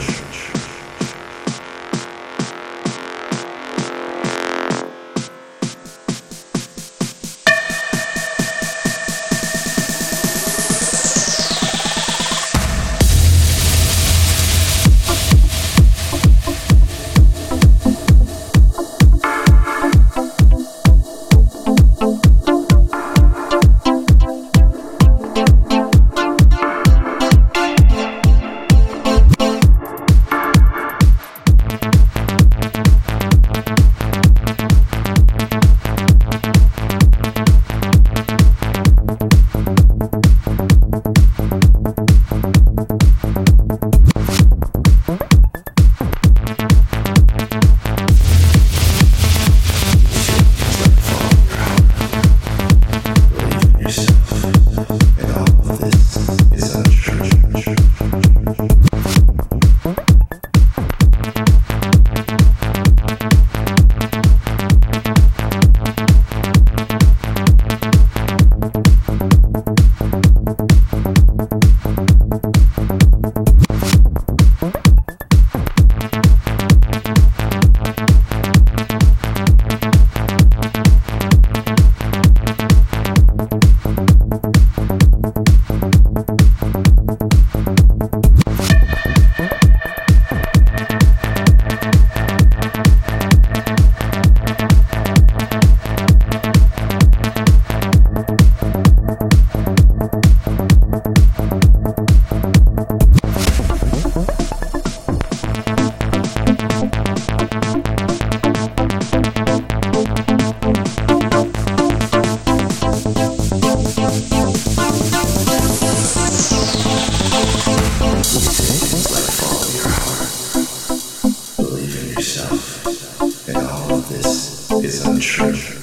church. This is untrue.